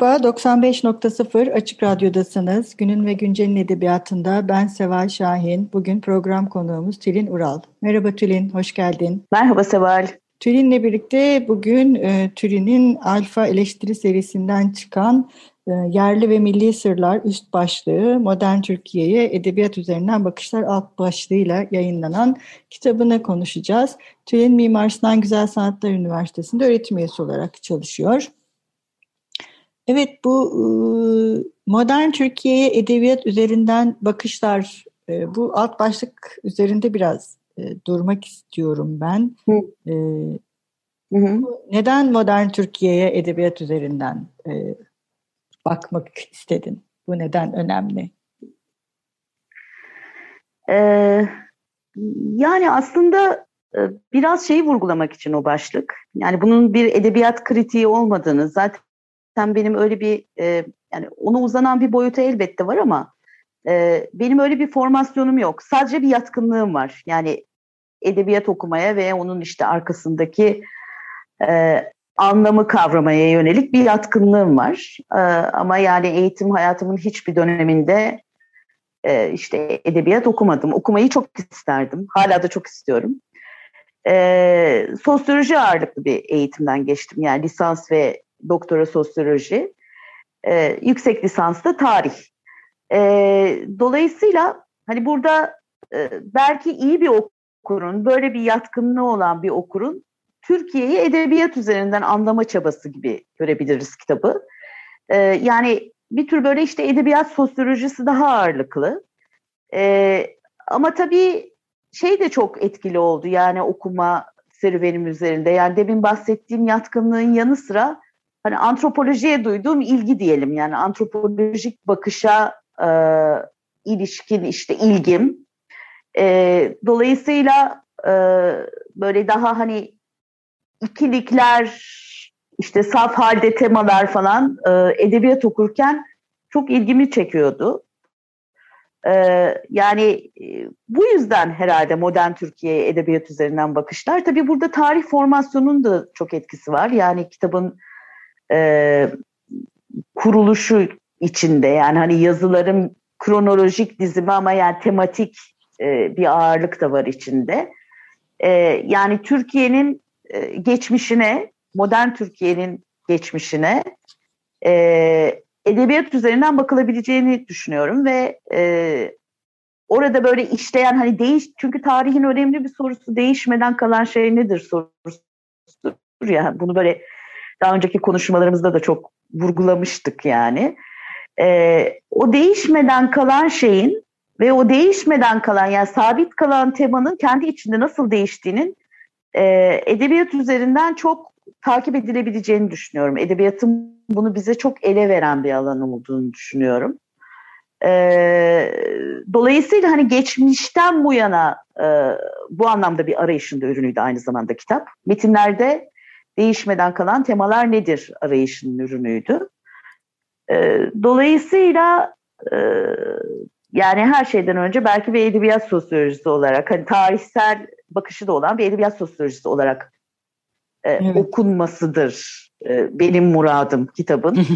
Merhaba, 95.0 Açık Radyo'dasınız. Günün ve Güncel'in edebiyatında ben Seval Şahin. Bugün program konuğumuz Tülin Ural. Merhaba Tülin, hoş geldin. Merhaba Seval. Tülin'le birlikte bugün e, Tülin'in Alfa eleştiri serisinden çıkan e, Yerli ve Milli Sırlar üst başlığı Modern Türkiye'ye Edebiyat Üzerinden Bakışlar alt başlığıyla yayınlanan kitabını konuşacağız. Tülin Mimar Sinan Güzel Sanatlar Üniversitesi'nde öğretim üyesi olarak çalışıyor. Evet bu e, modern Türkiye'ye edebiyat üzerinden bakışlar e, bu alt başlık üzerinde biraz e, durmak istiyorum ben. Hı. Hı hı. Neden modern Türkiye'ye edebiyat üzerinden bakmak istedin? Bu neden önemli? Ee, yani aslında biraz şeyi vurgulamak için o başlık. Yani bunun bir edebiyat kritiği olmadığını, zaten benim öyle bir e, yani ona uzanan bir boyutu elbette var ama e, benim öyle bir formasyonum yok. Sadece bir yatkınlığım var. Yani edebiyat okumaya ve onun işte arkasındaki e, anlamı kavramaya yönelik bir yatkınlığım var. E, ama yani eğitim hayatımın hiçbir döneminde e, işte edebiyat okumadım. Okumayı çok isterdim. Hala da çok istiyorum. E, sosyoloji ağırlıklı bir eğitimden geçtim. Yani lisans ve doktora sosyoloji, e, yüksek lisansta tarih. E, dolayısıyla hani burada e, belki iyi bir okurun, böyle bir yatkınlığı olan bir okurun Türkiye'yi edebiyat üzerinden anlama çabası gibi görebiliriz kitabı. E, yani bir tür böyle işte edebiyat sosyolojisi daha ağırlıklı. E, ama tabii şey de çok etkili oldu yani okuma serüvenim üzerinde. Yani demin bahsettiğim yatkınlığın yanı sıra hani antropolojiye duyduğum ilgi diyelim yani antropolojik bakışa e, ilişkin işte ilgim. E, dolayısıyla e, böyle daha hani ikilikler işte saf halde temalar falan e, edebiyat okurken çok ilgimi çekiyordu. E, yani e, bu yüzden herhalde modern Türkiye edebiyat üzerinden bakışlar. Tabii burada tarih formasyonunun da çok etkisi var. Yani kitabın e, kuruluşu içinde yani hani yazıların kronolojik dizimi ama yani tematik e, bir ağırlık da var içinde. E, yani Türkiye'nin e, geçmişine, modern Türkiye'nin geçmişine e, edebiyat üzerinden bakılabileceğini düşünüyorum ve e, orada böyle işleyen hani değiş çünkü tarihin önemli bir sorusu değişmeden kalan şey nedir sorusu ya bunu böyle daha önceki konuşmalarımızda da çok vurgulamıştık yani. E, o değişmeden kalan şeyin ve o değişmeden kalan yani sabit kalan temanın kendi içinde nasıl değiştiğinin e, edebiyat üzerinden çok takip edilebileceğini düşünüyorum. Edebiyatın bunu bize çok ele veren bir alan olduğunu düşünüyorum. E, dolayısıyla hani geçmişten bu yana e, bu anlamda bir arayışın da ürünüydü aynı zamanda kitap. Metinlerde değişmeden kalan temalar nedir arayışının ürünüydü. E, dolayısıyla e, yani her şeyden önce belki bir edebiyat sosyolojisi olarak hani tarihsel bakışı da olan bir edebiyat sosyolojisi olarak e, evet. okunmasıdır e, benim muradım kitabın.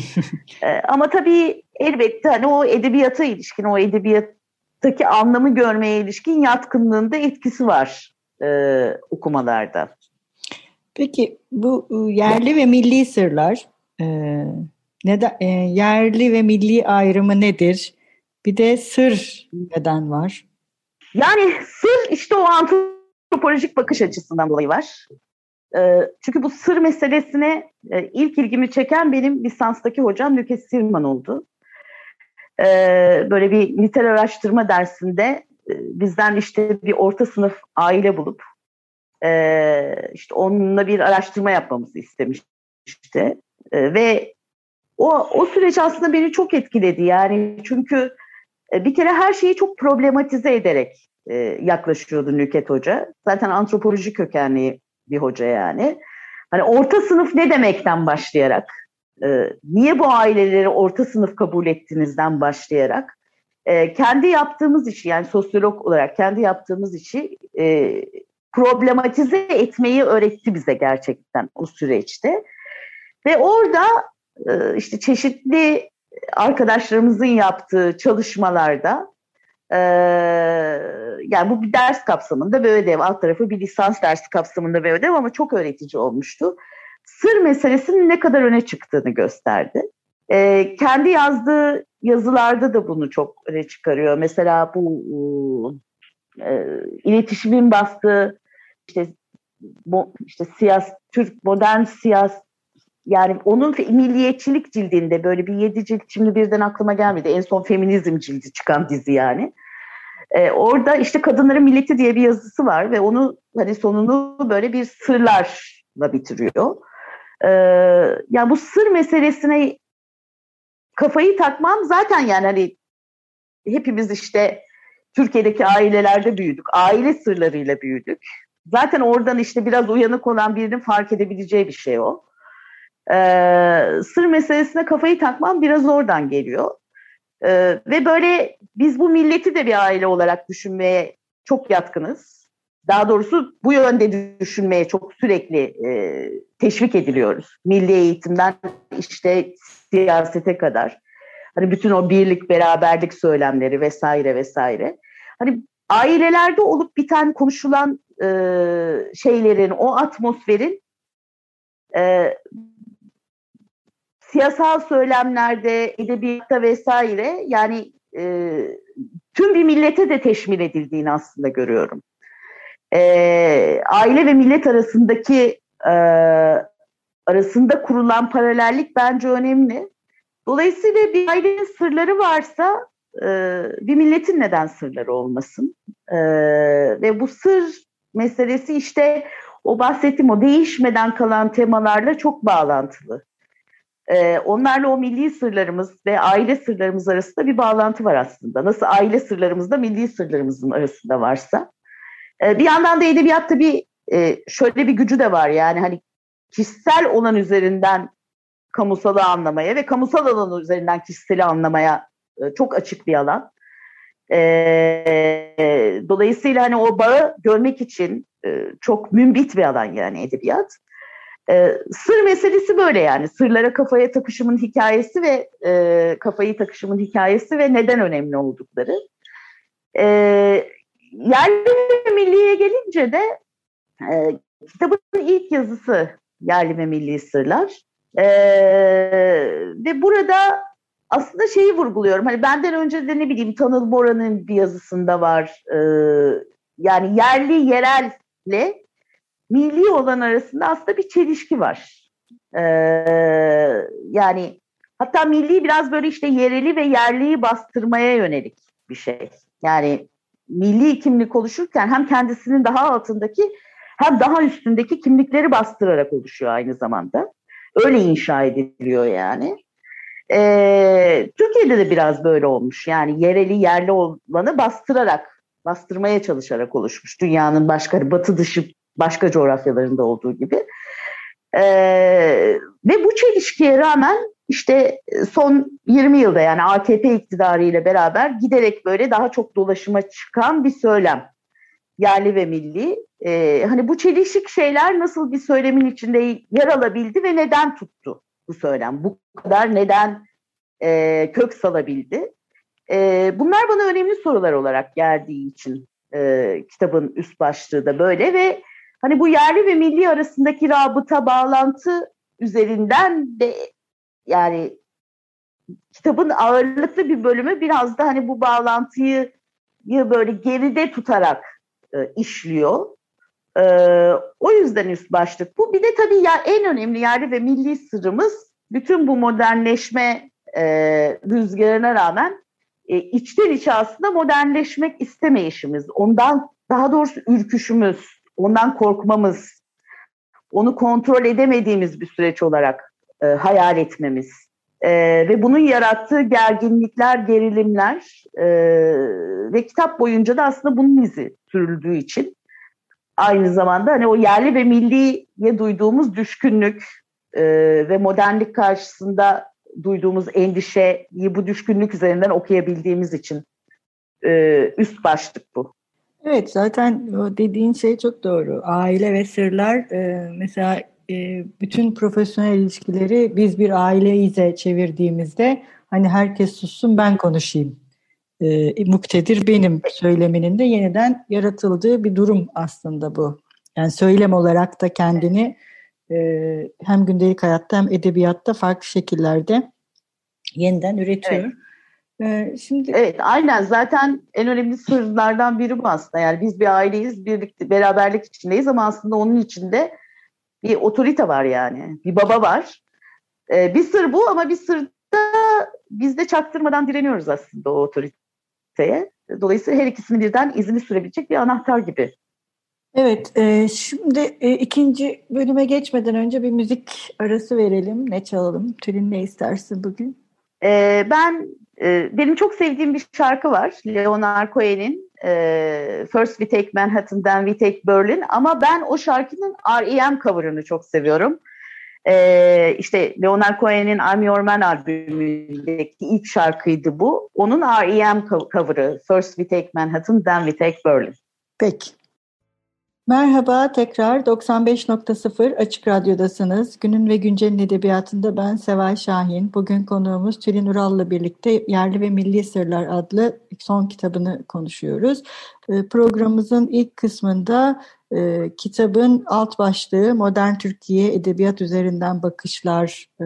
e, ama tabii elbette hani o edebiyata ilişkin, o edebiyattaki anlamı görmeye ilişkin yatkınlığında etkisi var e, okumalarda. Peki bu ıı, yerli ve milli sırlar e, neden e, yerli ve milli ayrımı nedir? Bir de sır neden var? Yani sır işte o antropolojik bakış açısından dolayı var. E, çünkü bu sır meselesine e, ilk ilgimi çeken benim lisanstaki hocam Nükes Sirman oldu. E, böyle bir nitel araştırma dersinde bizden işte bir orta sınıf aile bulup e, işte onunla bir araştırma yapmamızı istemişti. E, ve o, o süreç aslında beni çok etkiledi. Yani çünkü e, bir kere her şeyi çok problematize ederek e, yaklaşıyordu Nüket Hoca. Zaten antropoloji kökenli bir hoca yani. Hani orta sınıf ne demekten başlayarak, e, niye bu aileleri orta sınıf kabul ettiğinizden başlayarak, e, kendi yaptığımız işi yani sosyolog olarak kendi yaptığımız işi e, problematize etmeyi öğretti bize gerçekten o süreçte. Ve orada e, işte çeşitli arkadaşlarımızın yaptığı çalışmalarda e, yani bu bir ders kapsamında bir ödev, alt tarafı bir lisans dersi kapsamında bir ödev ama çok öğretici olmuştu. Sır meselesinin ne kadar öne çıktığını gösterdi. E, kendi yazdığı yazılarda da bunu çok öne çıkarıyor. Mesela bu e, iletişimin bastığı işte bu işte siyas Türk modern siyas yani onun milliyetçilik cildinde böyle bir yedi cilt şimdi birden aklıma gelmedi. En son feminizm cildi çıkan dizi yani. Ee, orada işte kadınların milleti diye bir yazısı var ve onu hani sonunu böyle bir sırlarla bitiriyor. Ee, yani bu sır meselesine kafayı takmam zaten yani hani hepimiz işte Türkiye'deki ailelerde büyüdük. Aile sırlarıyla büyüdük. Zaten oradan işte biraz uyanık olan birinin fark edebileceği bir şey o. Ee, sır meselesine kafayı takmam biraz oradan geliyor. Ee, ve böyle biz bu milleti de bir aile olarak düşünmeye çok yatkınız. Daha doğrusu bu yönde düşünmeye çok sürekli e, teşvik ediliyoruz. Milli eğitimden işte siyasete kadar. Hani bütün o birlik, beraberlik söylemleri vesaire vesaire. Hani ailelerde olup biten konuşulan e, şeylerin, o atmosferin e, siyasal söylemlerde, edebiyatta vesaire yani e, tüm bir millete de teşmil edildiğini aslında görüyorum. E, aile ve millet arasındaki e, arasında kurulan paralellik bence önemli. Dolayısıyla bir ailenin sırları varsa e, bir milletin neden sırları olmasın? E, ve bu sır meselesi işte o bahsettiğim o değişmeden kalan temalarla çok bağlantılı. Ee, onlarla o milli sırlarımız ve aile sırlarımız arasında bir bağlantı var aslında. Nasıl aile sırlarımızda milli sırlarımızın arasında varsa. Bir yandan da edebiyatta bir e, şöyle bir gücü de var yani hani kişisel olan üzerinden kamusalı anlamaya ve kamusal alan üzerinden kişiseli anlamaya e, çok açık bir alan. E, dolayısıyla hani o bağı görmek için e, çok mümbit bir alan yani edebiyat. Sır meselesi böyle yani. Sırlara kafaya takışımın hikayesi ve kafayı takışımın hikayesi ve neden önemli oldukları. Yerli ve milliye gelince de kitabın ilk yazısı Yerli ve Milli Sırlar. E, ve burada aslında şeyi vurguluyorum. Hani benden önce de ne bileyim Tanıl Bora'nın bir yazısında var. E, yani yerli yerelle milli olan arasında aslında bir çelişki var. Ee, yani hatta milli biraz böyle işte yereli ve yerliyi bastırmaya yönelik bir şey. Yani milli kimlik oluşurken hem kendisinin daha altındaki hem daha üstündeki kimlikleri bastırarak oluşuyor aynı zamanda. Öyle inşa ediliyor yani. Ee, Türkiye'de de biraz böyle olmuş. Yani yereli yerli olanı bastırarak, bastırmaya çalışarak oluşmuş. Dünyanın başka batı dışı başka coğrafyalarında olduğu gibi. E, ve bu çelişkiye rağmen işte son 20 yılda yani AKP iktidarı ile beraber giderek böyle daha çok dolaşıma çıkan bir söylem. Yerli ve milli. E, hani bu çelişik şeyler nasıl bir söylemin içinde yer alabildi ve neden tuttu bu söylem? Bu kadar neden e, kök salabildi? E, bunlar bana önemli sorular olarak geldiği için e, kitabın üst başlığı da böyle ve Hani bu yerli ve milli arasındaki rabıta, bağlantı üzerinden de yani kitabın ağırlıklı bir bölümü biraz da hani bu bağlantıyı böyle geride tutarak e, işliyor. E, o yüzden üst başlık bu. Bir de tabii ya en önemli yerli ve milli sırrımız bütün bu modernleşme e, rüzgarına rağmen e, içten içe aslında modernleşmek istemeyişimiz, ondan daha doğrusu ürküşümüz, ondan korkmamız, onu kontrol edemediğimiz bir süreç olarak e, hayal etmemiz e, ve bunun yarattığı gerginlikler, gerilimler e, ve kitap boyunca da aslında bunun izi sürüldüğü için aynı zamanda hani o yerli ve milliye duyduğumuz düşkünlük e, ve modernlik karşısında duyduğumuz endişeyi bu düşkünlük üzerinden okuyabildiğimiz için e, üst başlık bu. Evet zaten dediğin şey çok doğru. Aile ve sırlar e, mesela e, bütün profesyonel ilişkileri biz bir aileyize çevirdiğimizde hani herkes sussun ben konuşayım. E, muktedir benim söyleminin de yeniden yaratıldığı bir durum aslında bu. Yani söylem olarak da kendini e, hem gündelik hayatta hem edebiyatta farklı şekillerde yeniden üretiyor. Evet. Ee, şimdi Evet, aynen. Zaten en önemli sırlardan biri bu aslında. Yani biz bir aileyiz, birlikte beraberlik içindeyiz ama aslında onun içinde bir otorite var yani. Bir baba var. Ee, bir sır bu ama bir sırda biz de çaktırmadan direniyoruz aslında o otoriteye. Dolayısıyla her ikisini birden izini sürebilecek bir anahtar gibi. Evet, e, şimdi e, ikinci bölüme geçmeden önce bir müzik arası verelim. Ne çalalım? Tülin ne istersin bugün? E, ben e, benim çok sevdiğim bir şarkı var. Leonard Cohen'in e, First We Take Manhattan, Then We Take Berlin. Ama ben o şarkının R.E.M. cover'ını çok seviyorum. E, işte Leonard Cohen'in I'm Your Man albümündeki ilk şarkıydı bu. Onun R.E.M. cover'ı First We Take Manhattan, Then We Take Berlin. Peki. Merhaba tekrar 95.0 Açık Radyo'dasınız. Günün ve Güncel'in edebiyatında ben Seval Şahin. Bugün konuğumuz Tülin Ural'la birlikte Yerli ve Milli Sırlar adlı son kitabını konuşuyoruz. Ee, programımızın ilk kısmında e, kitabın alt başlığı Modern Türkiye Edebiyat Üzerinden Bakışlar e,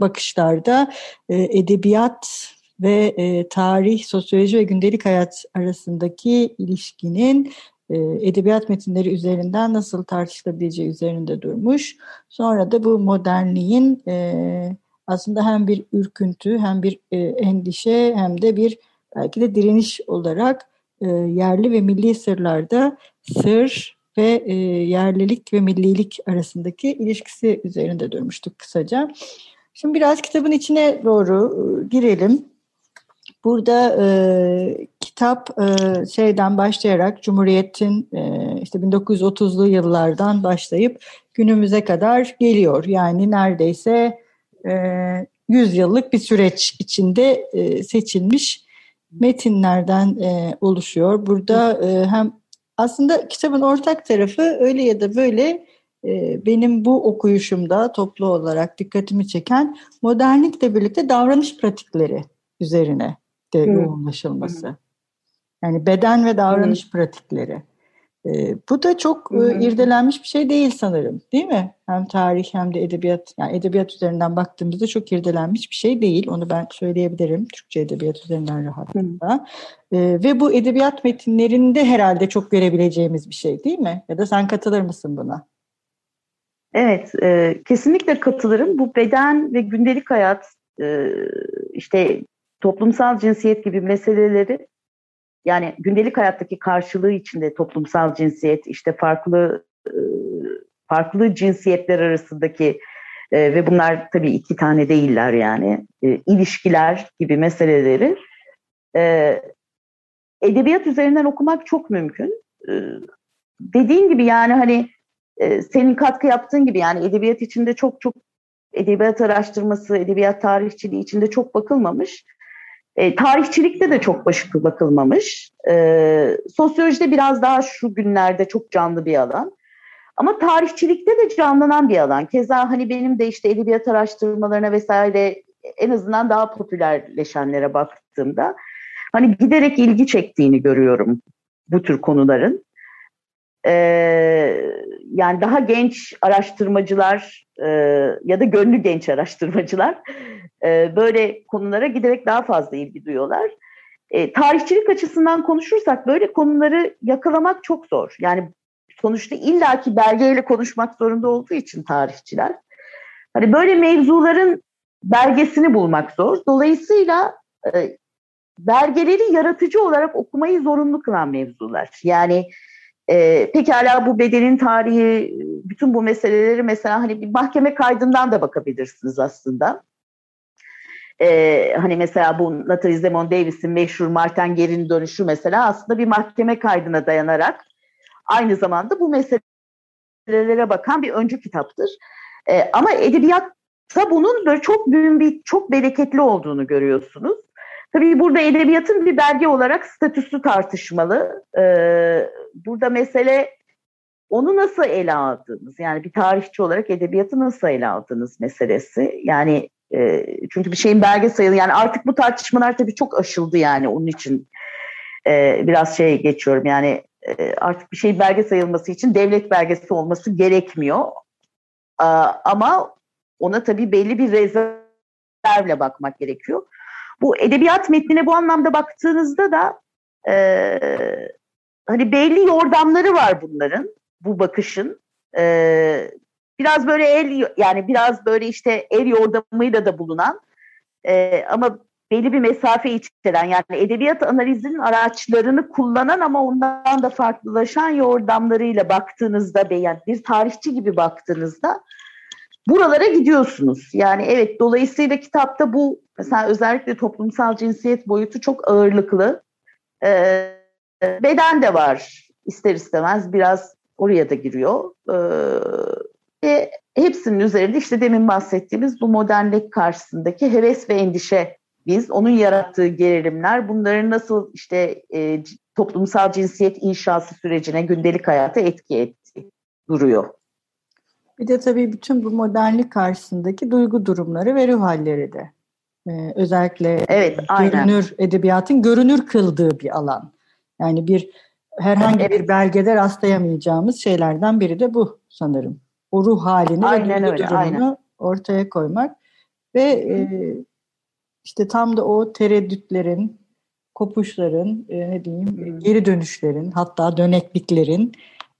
bakışlarda e, edebiyat ve e, tarih, sosyoloji ve gündelik hayat arasındaki ilişkinin e, edebiyat metinleri üzerinden nasıl tartışılabileceği üzerinde durmuş. Sonra da bu modernliğin e, aslında hem bir ürküntü hem bir e, endişe hem de bir belki de direniş olarak yerli ve milli sırlarda sır ve yerlilik ve millilik arasındaki ilişkisi üzerinde durmuştuk kısaca. Şimdi biraz kitabın içine doğru girelim. Burada e, kitap e, şeyden başlayarak Cumhuriyet'in e, işte 1930'lu yıllardan başlayıp günümüze kadar geliyor. Yani neredeyse e, 100 yıllık bir süreç içinde e, seçilmiş metinlerden e, oluşuyor. Burada e, hem aslında kitabın ortak tarafı öyle ya da böyle e, benim bu okuyuşumda toplu olarak dikkatimi çeken modernlikle birlikte davranış pratikleri üzerine de yoğunlaşılması. Yani beden ve davranış Hı. pratikleri. E, bu da çok. E, irdelenmiş bir şey değil sanırım değil mi? Hem tarih hem de edebiyat, yani edebiyat üzerinden baktığımızda çok irdelenmiş bir şey değil. Onu ben söyleyebilirim Türkçe edebiyat üzerinden rahatlıkla. E, ve bu edebiyat metinlerinde herhalde çok görebileceğimiz bir şey değil mi? Ya da sen katılır mısın buna? Evet, e, kesinlikle katılırım. Bu beden ve gündelik hayat, e, işte toplumsal cinsiyet gibi meseleleri yani gündelik hayattaki karşılığı içinde toplumsal cinsiyet işte farklı e, farklı cinsiyetler arasındaki e, ve bunlar tabii iki tane değiller yani e, ilişkiler gibi meseleleri edebiyat üzerinden okumak çok mümkün. Dediğin gibi yani hani senin katkı yaptığın gibi yani edebiyat içinde çok çok edebiyat araştırması, edebiyat tarihçiliği içinde çok bakılmamış. E, tarihçilikte de çok başıklı bakılmamış. E, sosyolojide biraz daha şu günlerde çok canlı bir alan. Ama tarihçilikte de canlanan bir alan. Keza hani benim de işte edebiyat araştırmalarına vesaire en azından daha popülerleşenlere baktığımda hani giderek ilgi çektiğini görüyorum bu tür konuların. Ee, yani daha genç araştırmacılar e, ya da gönlü genç araştırmacılar e, böyle konulara giderek daha fazla ilgi duyuyorlar. E, tarihçilik açısından konuşursak böyle konuları yakalamak çok zor. Yani sonuçta illaki belgeyle konuşmak zorunda olduğu için tarihçiler. Hani böyle mevzuların belgesini bulmak zor. Dolayısıyla e, belgeleri yaratıcı olarak okumayı zorunlu kılan mevzular. Yani e, pekala bu bedenin tarihi, bütün bu meseleleri mesela hani bir mahkeme kaydından da bakabilirsiniz aslında. E, hani mesela bu Nathalie Zemon Davis'in meşhur Martin Geri'nin dönüşü mesela aslında bir mahkeme kaydına dayanarak aynı zamanda bu meselelere bakan bir öncü kitaptır. E, ama edebiyatta bunun böyle çok büyük bir, çok bereketli olduğunu görüyorsunuz. Tabii burada edebiyatın bir belge olarak statüsü tartışmalı. Ee, burada mesele onu nasıl ele aldınız? Yani bir tarihçi olarak edebiyatı nasıl ele aldınız meselesi. Yani e, çünkü bir şeyin belge sayılı. Yani artık bu tartışmalar tabii çok aşıldı yani onun için e, biraz şey geçiyorum. Yani e, artık bir şeyin belge sayılması için devlet belgesi olması gerekmiyor. Ama ona tabii belli bir rezervle bakmak gerekiyor. Bu edebiyat metnine bu anlamda baktığınızda da e, hani belli yordamları var bunların, bu bakışın. E, biraz böyle el yani biraz böyle işte el yordamıyla da bulunan e, ama belli bir mesafe içeren yani edebiyat analizinin araçlarını kullanan ama ondan da farklılaşan yordamlarıyla baktığınızda yani bir tarihçi gibi baktığınızda buralara gidiyorsunuz. Yani evet dolayısıyla kitapta bu mesela özellikle toplumsal cinsiyet boyutu çok ağırlıklı. Ee, beden de var ister istemez biraz oraya da giriyor. Ve hepsinin üzerinde işte demin bahsettiğimiz bu modernlik karşısındaki heves ve endişe biz onun yarattığı gerilimler bunların nasıl işte e, toplumsal cinsiyet inşası sürecine gündelik hayata etki etti duruyor. Bir de tabii bütün bu modernlik karşısındaki duygu durumları ve ruh halleri de. Ee, özellikle evet, görünür aynen. edebiyatın görünür kıldığı bir alan. Yani bir herhangi evet. bir belgede rastlayamayacağımız şeylerden biri de bu sanırım. O ruh halini aynen ve duygu öyle, durumunu aynen. ortaya koymak ve e, işte tam da o tereddütlerin, kopuşların, e, ne diyeyim, geri dönüşlerin, hatta dönekliklerin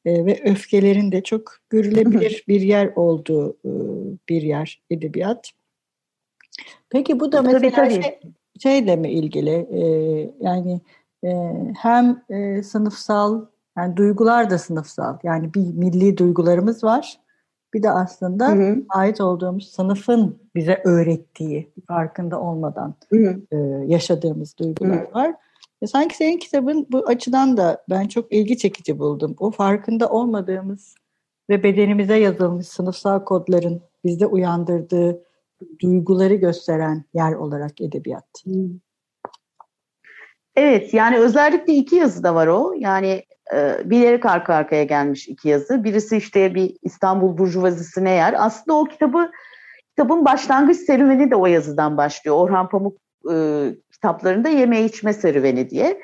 e, ve öfkelerin de çok görülebilir bir yer olduğu e, bir yer edebiyat. Peki bu da mesela tabii, tabii. Şey, şeyle mi ilgili? E, yani e, hem e, sınıfsal, yani duygular da sınıfsal. Yani bir milli duygularımız var. Bir de aslında hı hı. ait olduğumuz sınıfın bize öğrettiği, farkında olmadan hı hı. E, yaşadığımız duygular hı hı. var. E, sanki senin kitabın bu açıdan da ben çok ilgi çekici buldum. O farkında olmadığımız ve bedenimize yazılmış sınıfsal kodların bizde uyandırdığı duyguları gösteren yer olarak edebiyat. Evet yani özellikle iki yazı da var o. Yani e, bilerek arka arkaya gelmiş iki yazı. Birisi işte bir İstanbul Burjuvazisi'ne yer. Aslında o kitabı kitabın başlangıç serüveni de o yazıdan başlıyor. Orhan Pamuk e, kitaplarında yeme içme serüveni diye.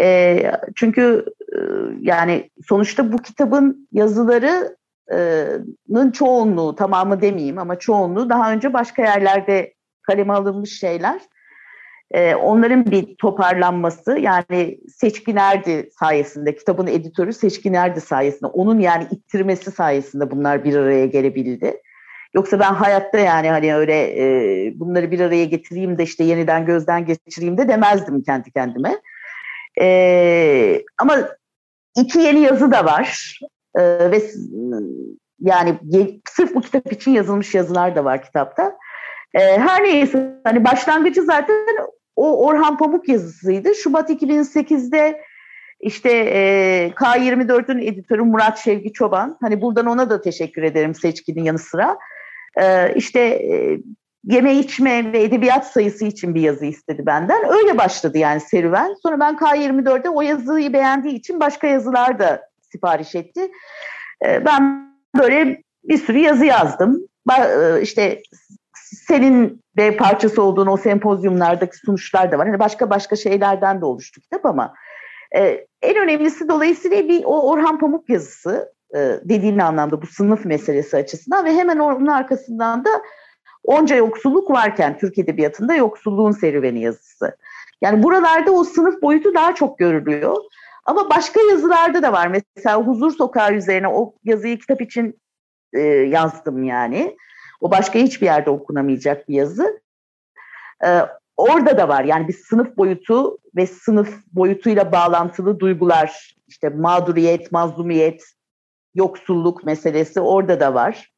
E, çünkü e, yani sonuçta bu kitabın yazılarının çoğunluğu, tamamı demeyeyim ama çoğunluğu daha önce başka yerlerde kaleme alınmış şeyler. E, onların bir toparlanması yani Seçkin Erdi sayesinde, kitabın editörü Seçkin Erdi sayesinde, onun yani ittirmesi sayesinde bunlar bir araya gelebildi. Yoksa ben hayatta yani hani öyle e, bunları bir araya getireyim de işte yeniden gözden geçireyim de demezdim kendi kendime. E, ama iki yeni yazı da var e, ve yani sırf bu kitap için yazılmış yazılar da var kitapta. E, her neyse hani başlangıcı zaten o Orhan Pamuk yazısıydı. Şubat 2008'de işte e, K24'ün editörü Murat Şevki Çoban. Hani buradan ona da teşekkür ederim seçkinin yanı sıra. E, işte yeme içme ve edebiyat sayısı için bir yazı istedi benden. Öyle başladı yani serüven. Sonra ben K24'de o yazıyı beğendiği için başka yazılar da sipariş etti. E, ben böyle bir sürü yazı yazdım. E, işte senin de parçası olduğun o sempozyumlardaki sonuçlar da var. Hani başka başka şeylerden de oluştu kitap ama e, en önemlisi dolayısıyla bir o Orhan Pamuk yazısı dediğin anlamda bu sınıf meselesi açısından ve hemen onun arkasından da onca yoksulluk varken Türk Edebiyatı'nda yoksulluğun serüveni yazısı. Yani buralarda o sınıf boyutu daha çok görülüyor. Ama başka yazılarda da var. Mesela Huzur Sokağı üzerine o yazıyı kitap için e, yazdım yani. O başka hiçbir yerde okunamayacak bir yazı. E, orada da var. Yani bir sınıf boyutu ve sınıf boyutuyla bağlantılı duygular, işte mağduriyet, mazlumiyet, yoksulluk meselesi orada da var.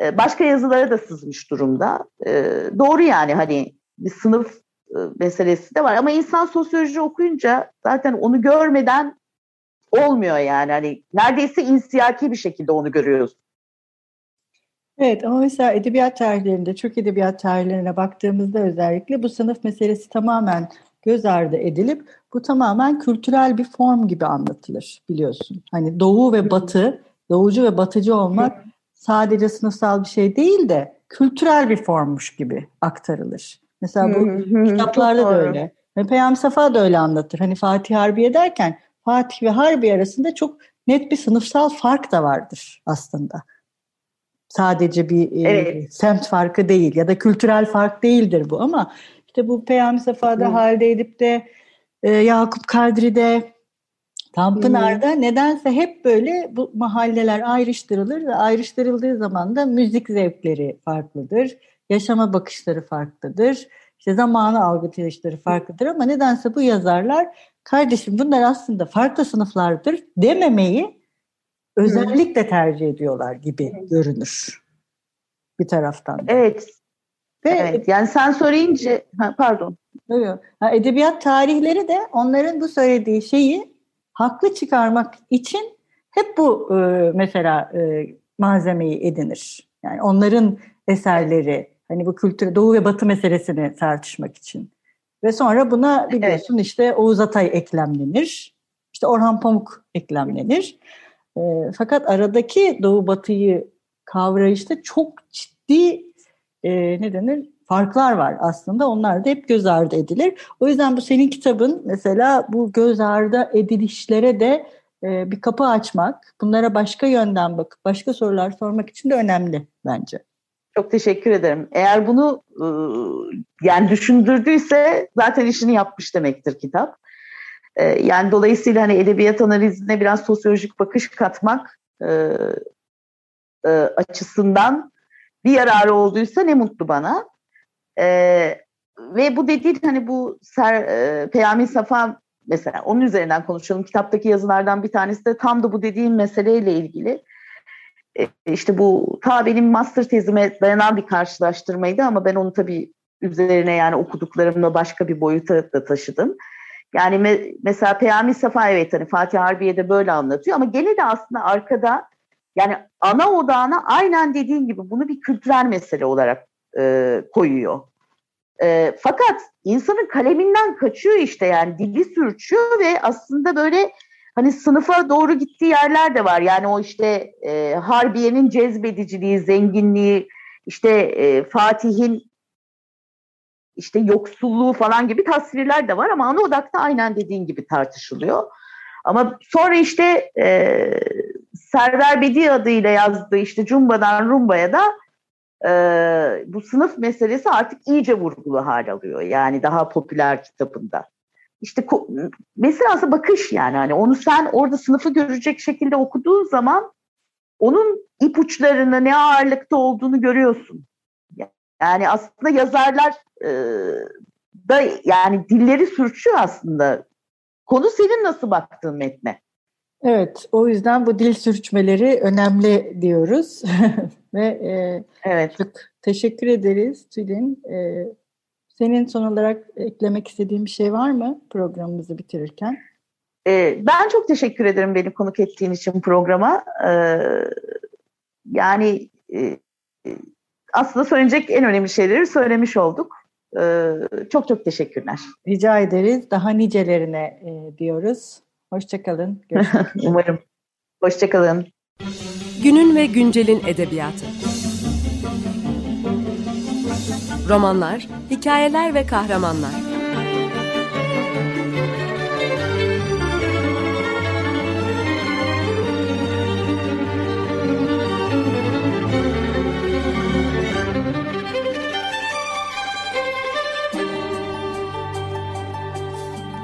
Ee, başka yazılara da sızmış durumda. Ee, doğru yani hani bir sınıf e, meselesi de var ama insan sosyoloji okuyunca zaten onu görmeden olmuyor yani. Hani neredeyse insiyaki bir şekilde onu görüyoruz. Evet ama mesela edebiyat tarihlerinde, Türk edebiyat tarihlerine baktığımızda özellikle bu sınıf meselesi tamamen göz ardı edilip bu tamamen kültürel bir form gibi anlatılır biliyorsun. Hani doğu ve batı, doğucu ve batıcı olmak sadece sınıfsal bir şey değil de kültürel bir formmuş gibi aktarılır. Mesela bu kitaplarda da öyle. Hani Peyami Safa da öyle anlatır. Hani Fatih Harbiye derken Fatih ve Harbi arasında çok net bir sınıfsal fark da vardır aslında. Sadece bir e, evet. e, semt farkı değil ya da kültürel fark değildir bu ama işte bu Peyami Safa'da Hı. Halide Edip'te e, Yakup Kadri'de Tanpınar'da nedense hep böyle bu mahalleler ayrıştırılır ve ayrıştırıldığı zaman da müzik zevkleri farklıdır, yaşama bakışları farklıdır, işte zamanı algılayışları farklıdır ama nedense bu yazarlar kardeşim bunlar aslında farklı sınıflardır dememeyi özellikle tercih ediyorlar gibi görünür bir taraftan. Da. Evet. Ve evet. Yani sen söyleyince ha, pardon. Ha, edebiyat tarihleri de onların bu söylediği şeyi haklı çıkarmak için hep bu e, mesela e, malzemeyi edinir. Yani onların eserleri hani bu kültür doğu ve batı meselesini tartışmak için. Ve sonra buna biliyorsun evet. işte Oğuz Atay eklemlenir. İşte Orhan Pamuk eklemlenir. E, fakat aradaki doğu batıyı kavrayışta çok ciddi e, ne denir farklar var aslında. Onlar da hep göz ardı edilir. O yüzden bu senin kitabın mesela bu göz ardı edilişlere de e, bir kapı açmak, bunlara başka yönden bakıp başka sorular sormak için de önemli bence. Çok teşekkür ederim. Eğer bunu e, yani düşündürdüyse zaten işini yapmış demektir kitap. E, yani dolayısıyla hani edebiyat analizine biraz sosyolojik bakış katmak e, açısından bir yararı olduysa ne mutlu bana. Ve bu dediğin hani bu Ser, Peyami Safa mesela onun üzerinden konuşalım. Kitaptaki yazılardan bir tanesi de tam da bu dediğim meseleyle ilgili. E, işte bu ta benim master tezime dayanan bir karşılaştırmaydı ama ben onu tabii üzerine yani okuduklarımla başka bir boyuta da taşıdım. Yani me, mesela Peyami Safa evet hani Fatih Harbiye de böyle anlatıyor ama gene de aslında arkada yani ana odağına aynen dediğin gibi bunu bir kültürel mesele olarak e, koyuyor. E, fakat insanın kaleminden kaçıyor işte yani dili sürçüyor ve aslında böyle hani sınıfa doğru gittiği yerler de var. Yani o işte e, Harbiye'nin cezbediciliği, zenginliği, işte e, Fatih'in işte yoksulluğu falan gibi tasvirler de var ama ana odakta aynen dediğin gibi tartışılıyor. Ama sonra işte e, Server Bedi adıyla yazdığı işte Cumba'dan Rumba'ya da e, bu sınıf meselesi artık iyice vurgulu hal alıyor. Yani daha popüler kitabında işte mesela bakış yani hani onu sen orada sınıfı görecek şekilde okuduğun zaman onun ipuçlarını ne ağırlıkta olduğunu görüyorsun. Yani aslında yazarlar e, da yani dilleri sürçüyor aslında. Konu senin nasıl baktığın metne. Evet, o yüzden bu dil sürçmeleri önemli diyoruz. Ve e, evet. çok teşekkür ederiz Tülin. E, senin son olarak eklemek istediğin bir şey var mı programımızı bitirirken? Ee, ben çok teşekkür ederim beni konuk ettiğin için programa. Ee, yani e, aslında söyleyecek en önemli şeyleri söylemiş olduk. Ee, çok çok teşekkürler. Rica ederiz. Daha nicelerine e, diyoruz. Hoşçakalın. Umarım. Hoşçakalın. Günün ve güncelin edebiyatı. Romanlar, hikayeler ve kahramanlar.